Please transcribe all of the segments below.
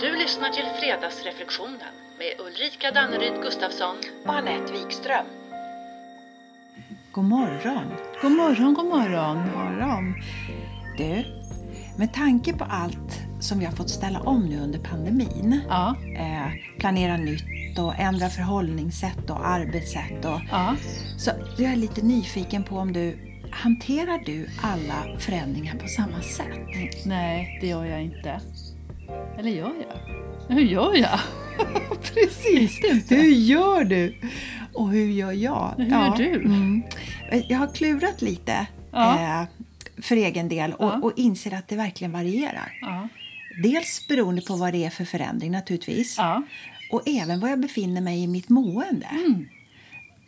Du lyssnar till Fredagsreflektionen med Ulrika Danneryd Gustafsson. och Anette Wikström. God morgon. God morgon, god morgon. morgon. Du, med tanke på allt som vi har fått ställa om nu under pandemin, Ja, eh, planera nytt och ändra förhållningssätt och arbetssätt, och, ja. så jag är lite nyfiken på om du Hanterar du alla förändringar på samma sätt? Nej, det gör jag inte. Eller gör jag? Hur gör jag? Precis! Hur gör du? Och hur gör jag? Hur gör du? Mm. Jag har klurat lite Ja. eh, för egen del och, Ja. och inser att det verkligen varierar. Ja. Dels beroende på vad det är för förändring naturligtvis. Ja. Och även var jag befinner mig i mitt mående. Mm.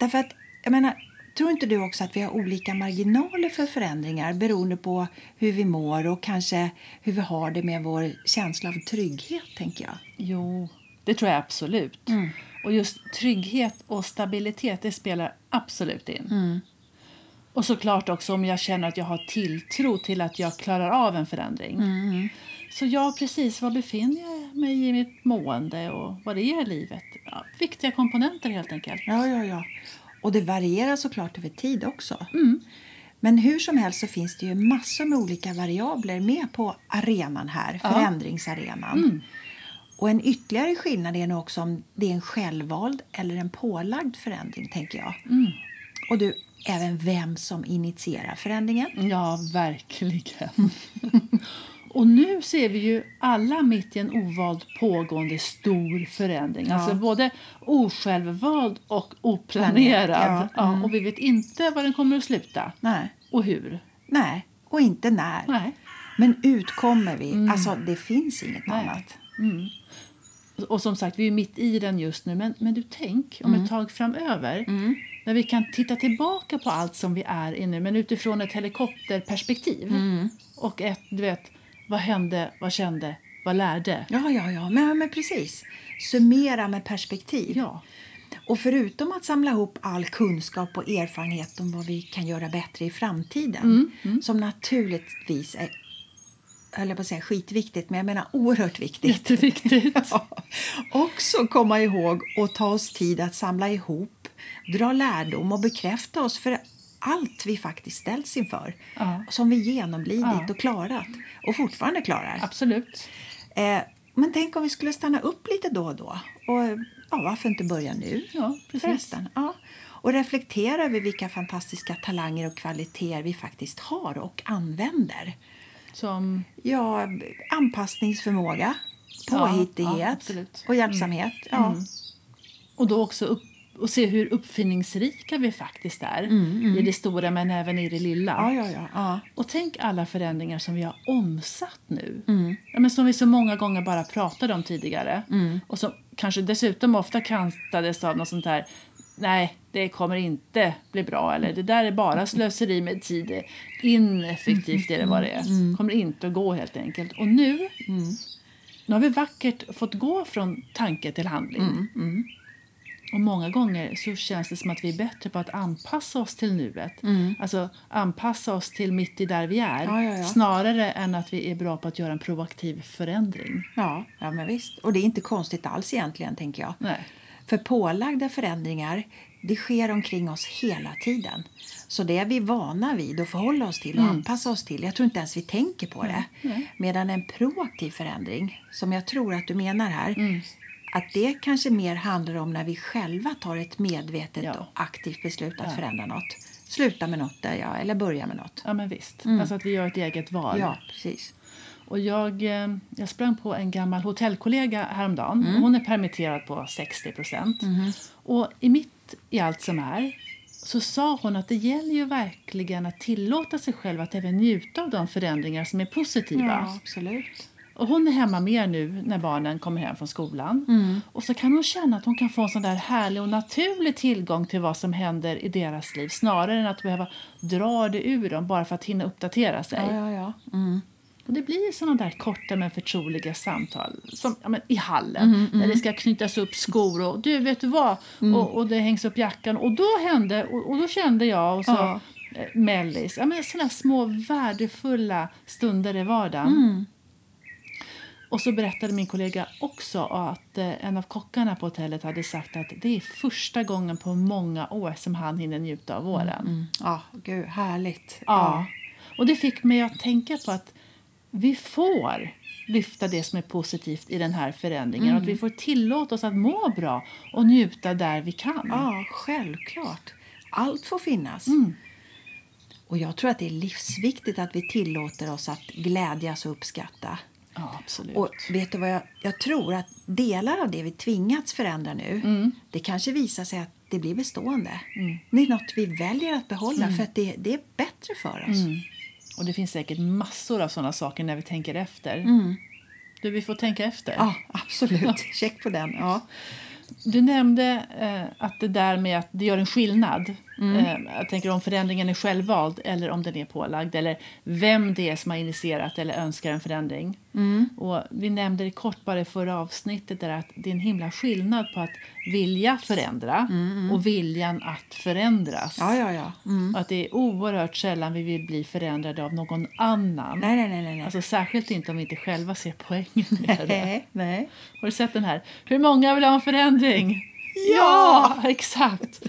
Därför att, jag menar, tror inte du också att vi har olika marginaler för förändringar beroende på hur vi mår och kanske hur vi har det med vår känsla av trygghet, tänker jag. Jo, det tror jag absolut. Mm. Och just trygghet och stabilitet, det spelar absolut in. Mm. Och såklart också om jag känner att jag har tilltro till att jag klarar av en förändring. Mm. Så ja, precis. Var befinner jag mig i mitt mående och vad det är i livet? Ja, viktiga komponenter helt enkelt. Ja, ja, ja. Och det varierar såklart över tid också. Mm. Men hur som helst så finns det ju massor med olika variabler med på arenan här, Ja. förändringsarenan. Mm. Och en ytterligare skillnad är nog också om det är en självvald eller en pålagd förändring, tänker jag. Mm. Och du, även vem som initierar förändringen. Ja, verkligen. Och nu ser vi ju alla mitt i en ovald pågående stor förändring. Ja. Alltså både osjälvvald och oplanerad. Ja, Ja, mm. och vi vet inte var den kommer att sluta Nej, och hur. nej, och inte när. Nej. Men utkommer vi? Alltså, det finns inget Nej. annat. Mm. Och som sagt, vi är mitt i den just nu. Men, men du tänk om ett tag framöver när vi kan titta tillbaka på allt som vi är i nu men utifrån ett helikopterperspektiv. Och ett, du vet, vad hände, vad kände, vad lärde? Ja, ja, ja, men, men precis. Summera med perspektiv. Ja. Och förutom att samla ihop all kunskap och erfarenhet om vad vi kan göra bättre i framtiden, som naturligtvis är höll jag på att säga skitviktigt, men jag menar oerhört viktigt. Jätteviktigt. Ja. Också komma ihåg och ta oss tid att samla ihop, dra lärdom och bekräfta oss för allt vi faktiskt ställs inför. Ja. Som vi genomlidit Ja. och klarat och fortfarande klarar. Absolut. Eh, men tänk om vi skulle stanna upp lite då och då. Och ja, varför inte börja nu? Ja, precis. Ja. Och reflektera över vilka fantastiska talanger och kvaliteter vi faktiskt har och använder. Som, Ja, anpassningsförmåga, Ja, ja, påhittighet absolut. och hjälpsamhet. Ja. Mm. och då också upp, och se hur uppfinningsrika vi faktiskt är i det stora men även i det lilla. Ja, ja, ja. Och tänk alla förändringar som vi har omsatt nu. Mm. Men som vi så många gånger bara pratade om tidigare. Och som kanske dessutom ofta kantades av något sånt här Nej, det kommer inte bli bra. Eller det där är bara slöseri med tid. Ineffektivt är det vad det är. kommer inte att gå helt enkelt. Och nu, nu har vi vackert fått gå från tanke till handling. Och många gånger så känns det som att vi är bättre på att anpassa oss till nuet. Alltså anpassa oss till mitt i där vi är. Ja, ja, ja. Snarare än att vi är bra på att göra en proaktiv förändring. Ja, ja, men visst. Och det är inte konstigt alls egentligen, tänker jag. Nej. För pålagda förändringar, det sker omkring oss hela tiden. Så det är vi vana vid att förhålla oss till och anpassa oss till. Jag tror inte ens vi tänker på det. Medan en proaktiv förändring, som jag tror att du menar här, att det kanske mer handlar om när vi själva tar ett medvetet Ja. och aktivt beslut att förändra något. Sluta med något där, ja, eller börja med något. Ja, men visst. Alltså att vi gör ett eget val. Ja, precis. Och jag, eh, jag sprang på en gammal hotellkollega häromdagen. Och hon är permitterad på 60 procent. Och i mitt i allt som är så sa hon att det gäller ju verkligen att tillåta sig själv att även njuta av de förändringar som är positiva. Ja, absolut. Och hon är hemma mer nu när barnen kommer hem från skolan. Mm. Och så kan hon känna att hon kan få en sån där härlig och naturlig tillgång till vad som händer i deras liv snarare än att behöva dra det ur dem bara för att hinna uppdatera sig. Ja, ja, ja. Mm. Och det blir såna där korta men förtroliga samtal som ja, men, i hallen där det ska knytas upp skor och du vet du vad och, och det hängs upp jackan och då hände och, och då kände jag och så Ja. eh, mellis. Ja, men såna små värdefulla stunder i vardagen. Mm. Och så berättade min kollega också att eh, en av kockarna på hotellet hade sagt att det är första gången på många år som han hinner njuta av våren. Ja, gud, härligt. Ja. Och det fick mig att tänka på att vi får lyfta det som är positivt i den här förändringen. Och att vi får tillåta oss att må bra och njuta där vi kan. Ja, självklart. Allt får finnas. Och jag tror att det är livsviktigt att vi tillåter oss att glädjas och uppskatta. Ja, absolut. Och vet du vad jag, jag tror att delar av det vi tvingats förändra nu, det kanske visar sig att det blir bestående. Det är något vi väljer att behålla för att det, det är bättre för oss. Och det finns säkert massor av sådana saker när vi tänker efter. Du, vi får tänka efter. Ja, absolut. Check på den. Ja. Du nämnde eh, att det där med att det gör en skillnad. Eh, jag tänker om förändringen är självvald eller om den är pålagd. Eller vem det är som har initierat eller önskar en förändring. Och vi nämnde det kort bara i förra avsnittet där att det är en himla skillnad på att vilja förändra och viljan att förändras. ja, ja, ja. Mm. Och att det är oerhört sällan vi vill bli förändrade av någon annan. Nej, nej, nej. nej. Alltså särskilt inte om vi inte själva ser poängen med det. nej, nej. Har du sett den här? Hur många vill ha en förändring? Ja! exakt.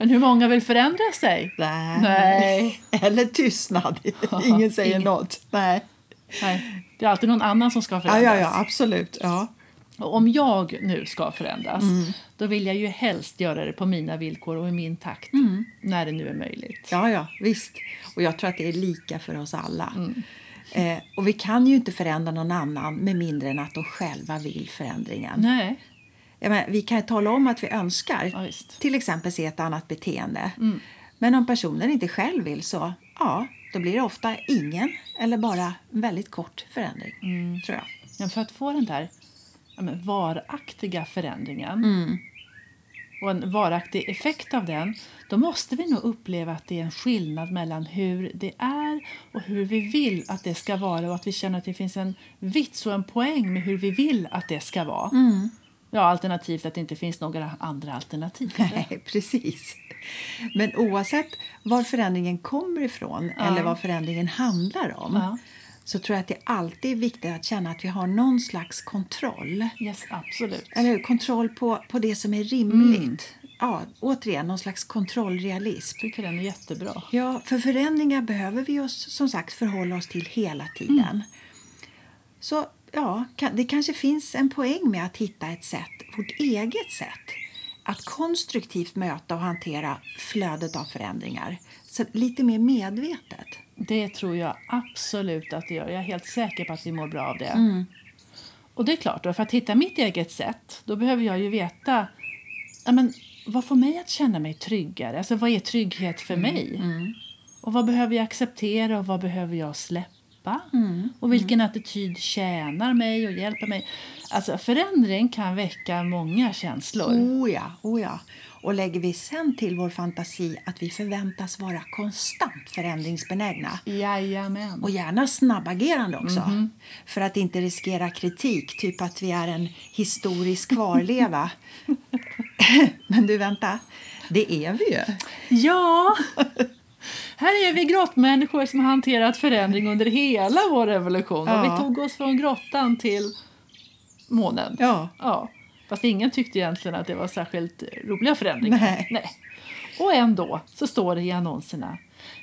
Men hur många vill förändra sig? Nej. Nej. Eller tystnad. Ingen säger ingen- något. Nej. Nej. Det är alltid någon annan som ska Ja, förändras. ja, ja, absolut. Ja. Och om jag nu ska förändras, Mm. då vill jag ju helst göra det på mina villkor och i min takt. När det nu är möjligt. Mm. ja, ja, visst. Och jag tror att det är lika för oss alla. Mm. Eh, och vi kan ju inte förändra någon annan med mindre än att de själva vill förändringen. Nej. Menar, vi kan tala om att vi önskar Ja, till exempel se ett annat beteende. Mm. Men om personen inte själv vill så, ja, då blir det ofta ingen eller bara en väldigt kort förändring. Mm. Tror jag. Men för att få den där ja, men, varaktiga förändringen Mm. och en varaktig effekt av den då måste vi nog uppleva att det är en skillnad mellan hur det är och hur vi vill att det ska vara och att vi känner att det finns en vits och en poäng med hur vi vill att det ska vara. Mm. Ja, alternativt att det inte finns några andra alternativ. Nej, precis. Men oavsett var förändringen kommer ifrån eller vad förändringen handlar om Ja. så tror jag att det alltid är viktigt att känna att vi har någon slags kontroll. Yes, absolut. Eller? Kontroll på, på det som är rimligt. Ja, återigen, någon slags kontrollrealism. Jag tycker den är jättebra. Ja, för förändringar behöver vi oss som sagt förhålla oss till hela tiden. Så ja, det kanske finns en poäng med att hitta ett sätt, vårt eget sätt att konstruktivt möta och hantera flödet av förändringar. Så lite mer medvetet. Det tror jag absolut att det gör. Jag är helt säker på att vi mår bra av det. Mm. Och det är klart, då, för att hitta mitt eget sätt, då behöver jag ju veta ja, men, vad får mig att känna mig tryggare. Alltså vad är trygghet för Mm. mig? Och vad behöver jag acceptera och vad behöver jag släppa? Mm. Och vilken attityd tjänar mig och hjälper mig? Alltså förändring kan väcka många känslor. Oh ja, oh ja. Och lägger vi sen till vår fantasi att vi förväntas vara konstant förändringsbenägna Jajamän. Och gärna snabbagerande också. För att inte riskera kritik, typ att vi är en historisk kvarleva. Men du, vänta. Det är vi ju. Ja! Här är vi grottmänniskor som har hanterat förändring under hela vår evolution. Och Ja. vi tog oss från grottan till månen. Ja. Ja. Fast ingen tyckte egentligen att det var särskilt roliga förändringar. Nej. Och ändå så står det i annonserna.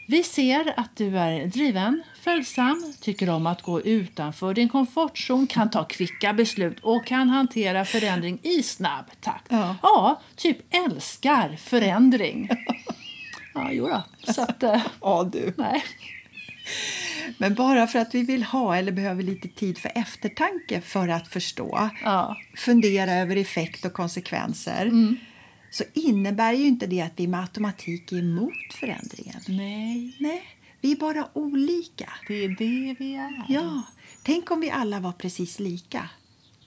Vi ser att du är driven, följsam, tycker om att gå utanför din komfortzon, kan ta kvicka beslut och kan hantera förändring i snabb takt. Ja. ja typ älskar förändring. Ja, jo då. Så att, eh, Ja, du. nej. Men bara för att vi vill ha eller behöver lite tid för eftertanke för att förstå, Ja. fundera över effekt och konsekvenser så innebär ju inte det att vi med automatik är emot förändringen. Nej, Nej, vi är bara olika. det är det vi är. Ja, tänk om vi alla var precis lika.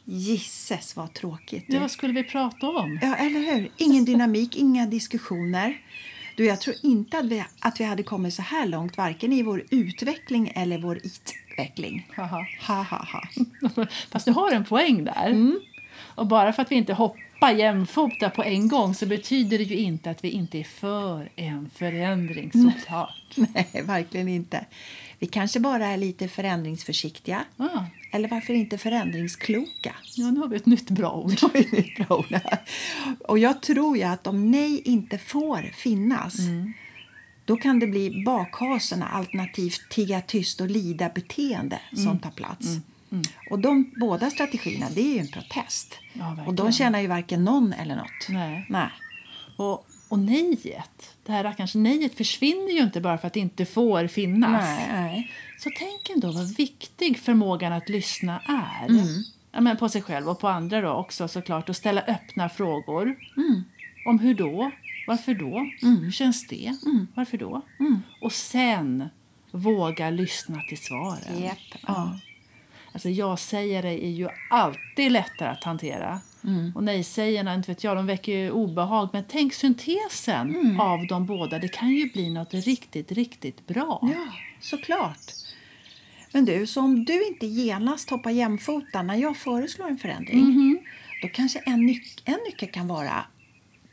Gisses vad tråkigt. Ja, vad skulle vi prata om? Ja, eller hur? Ingen dynamik, inga diskussioner. Du, jag tror inte att vi, att vi hade kommit så här långt varken i vår utveckling eller vår utveckling. Haha. Ha, ha, ha. Fast du har en poäng där. Och bara för att vi inte hoppar jämfota på en gång så betyder det ju inte att vi inte är för en förändring såklart. Nej, verkligen inte. Vi kanske bara är lite förändringsförsiktiga. Ah, Eller varför inte förändringskloka? ja, nu har vi ett nytt bra ord. Ett nytt bra ord. Och jag tror ju att om nej inte får finnas då kan det bli bakhasorna alternativt tigga tyst och lida beteende som tar plats. Och de båda strategierna det är ju en protest. Ja, och de tjänar ju varken någon eller något. Nej. Nej. Och, och nejet, det här rackarns nejet försvinner ju inte bara för att det inte får finnas. Nej, nej. Så tänk ändå vad viktig förmågan att lyssna är. Mm. Ja, men på sig själv och på andra då också såklart. Och ställa öppna frågor. Mm. Om hur då? Varför då? Hur känns det? Mm. Varför då? Och sen våga lyssna till svaren. Japp, ja. Alltså ja-sägare är ju alltid lättare att hantera. Mm. Och nej-sägarna, inte vet jag, de väcker ju obehag. Men tänk syntesen Mm. av de båda. Det kan ju bli något riktigt, riktigt bra. Ja, såklart. Men du, så om du inte genast hoppar jämfota när jag föreslår en förändring Mhm. då kanske en, nyc- en nyckel kan vara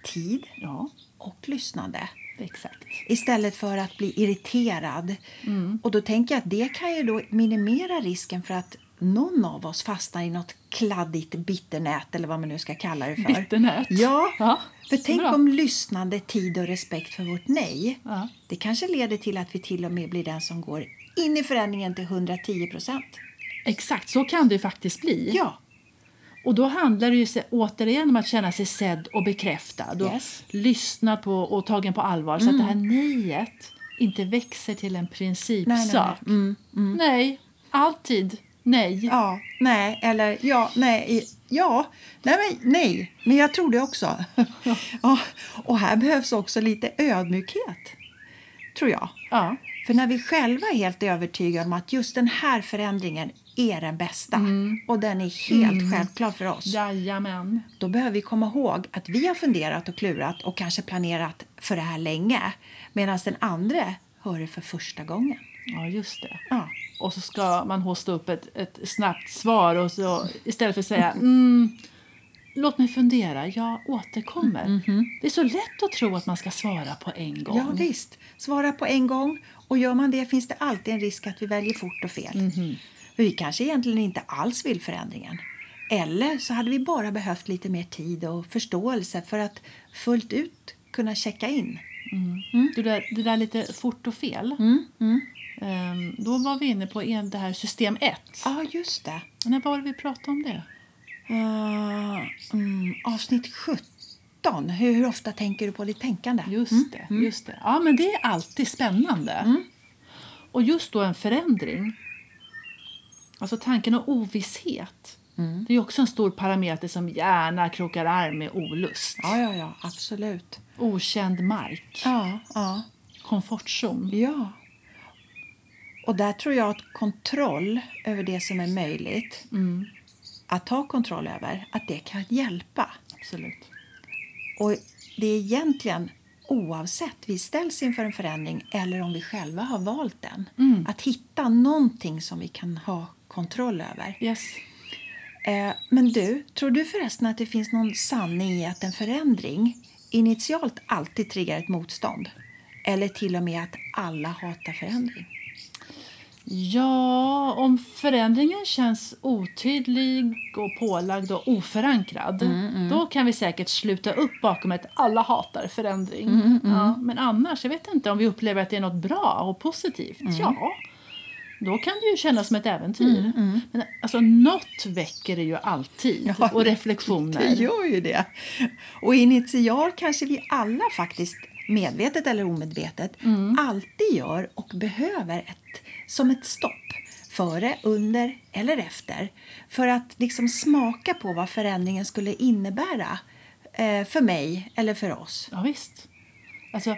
tid Ja, och lyssnande exakt. istället för att bli irriterad. Mm. Och då tänker jag att det kan ju då minimera risken för att någon av oss fastnar i något kladdigt bitternät eller vad man nu ska kalla det för. Bitternät? Ja, Ja, för tänk bra. om lyssnande, tid och respekt för vårt nej Ja. det kanske leder till att vi till och med blir den som går in i förändringen till 110 procent. Exakt, så kan det faktiskt bli. Ja, Och då handlar det ju återigen om att känna sig sedd och bekräftad och Yes. lyssnad på och tagen på allvar så att det här nejet inte växer till en principsak. Nej, nej, nej. Nej, alltid nej. ja, nej, eller ja, nej, ja, nej, men, nej, men jag tror det också. ja, och här behövs också lite ödmjukhet, tror jag. Ja. För när vi själva är helt övertygade om att just den här förändringen är den bästa och den är helt självklar för oss. Jajamän. Då behöver vi komma ihåg att vi har funderat och klurat och kanske planerat för det här länge medan den andra hör det för första gången. Ja, just det. Ja. Och så ska man hosta upp ett, ett snabbt svar och så istället för att säga mm, låt mig fundera, jag återkommer. Det är så lätt att tro att man ska svara på en gång. Ja, visst. Svara på en gång. Och gör man det finns det alltid en risk att vi väljer fort och fel. För vi kanske egentligen inte alls vill förändringen. Eller så hade vi bara behövt lite mer tid och förståelse för att fullt ut kunna checka in. Det, där, det där lite fort och fel. Ehm, då var vi inne på en, det här system 1. Ja, just det. När var det vi pratade om det? Uh, mm, avsnitt 17. Hur, hur ofta tänker du på ditt tänkande? Just det. Just det. Ja, men det är alltid spännande. Och just då en förändring. Alltså tanken om ovisshet. Det är också en stor parameter som gärna krokar arm med olust. Ja, ja, ja, absolut. Okänd mark. Ja, ja. Komfortzon. Ja. Och där tror jag att kontroll över det som är möjligt att ha kontroll över, att det kan hjälpa. Absolut. Och det är egentligen oavsett vi ställs inför en förändring eller om vi själva har valt den. Att hitta någonting som vi kan ha kontroll över. Yes. Eh, men du, tror du förresten att det finns någon sanning i att en förändring initialt alltid triggar ett motstånd? Eller till och med att alla hatar förändring? Ja, om förändringen känns otydlig och pålagd och oförankrad då kan vi säkert sluta upp bakom ett alla hatar förändring. Ja, men annars, jag vet inte om vi upplever att det är något bra och positivt. Ja, då kan det ju kännas som ett äventyr. Men alltså, något väcker det ju alltid. Ja, och reflektioner. Det gör ju det. Och initial kanske vi alla faktiskt, medvetet eller omedvetet, alltid gör och behöver ett, som ett stopp. Före, under eller efter. För att liksom smaka på vad förändringen skulle innebära eh, för mig eller för oss. Ja, visst. Alltså,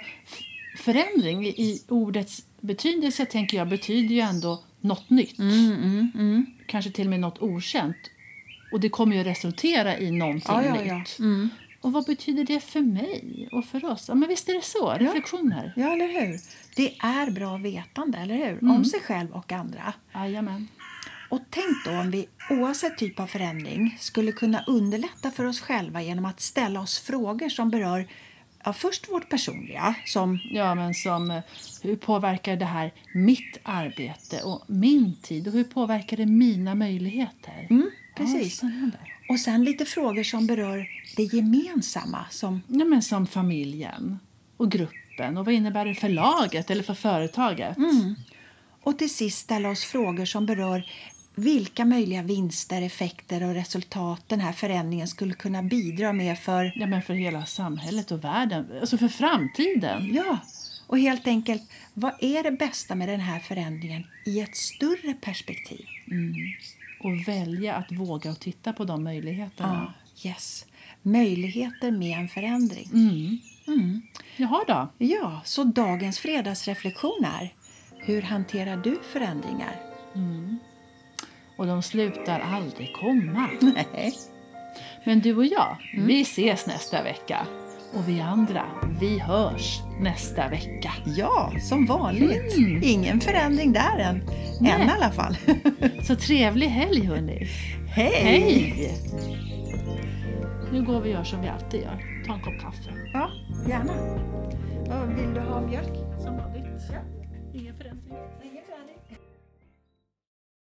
förändring i ordets betydelse tänker jag betyder ju ändå något nytt. Kanske till och med något okänt. Och det kommer ju resultera i någonting Ja, ja, ja. Och vad betyder det för mig och för oss? Ja, men visst är det så? Reflektioner. Ja, eller hur? Det är bra vetande, eller hur? Om sig själv och andra. Jajamän. Och tänk då om vi oavsett typ av förändring skulle kunna underlätta för oss själva genom att ställa oss frågor som berör ja, först vårt personliga, som Ja, men som eh, hur påverkar det här mitt arbete och min tid och hur påverkar det mina möjligheter? Mm, Ja, precis. spännande. Och sen lite frågor som berör det gemensamma, som Ja, men som familjen och gruppen och vad innebär det för laget eller för företaget? Och till sist ställa oss frågor som berör vilka möjliga vinster, effekter och resultat den här förändringen skulle kunna bidra med för, Ja, men för hela samhället och världen, alltså för framtiden. ja, och helt enkelt, vad är det bästa med den här förändringen i ett större perspektiv? Och välja att våga och titta på de möjligheterna. yes. Möjligheter med en förändring. Mm. Jaha då. Ja, så dagens fredagsreflektion är hur hanterar du förändringar? Och de slutar aldrig komma. Nej. Men du och jag, vi ses nästa vecka. Och vi andra, vi hörs nästa vecka. Ja, som vanligt. Ingen förändring där än. Nej. Än i alla fall. Så trevlig helg hörni. Hej! Hej! Nu går vi och gör som vi alltid gör. Ta en kopp kaffe. Ja, gärna. Vill du ha mjölk?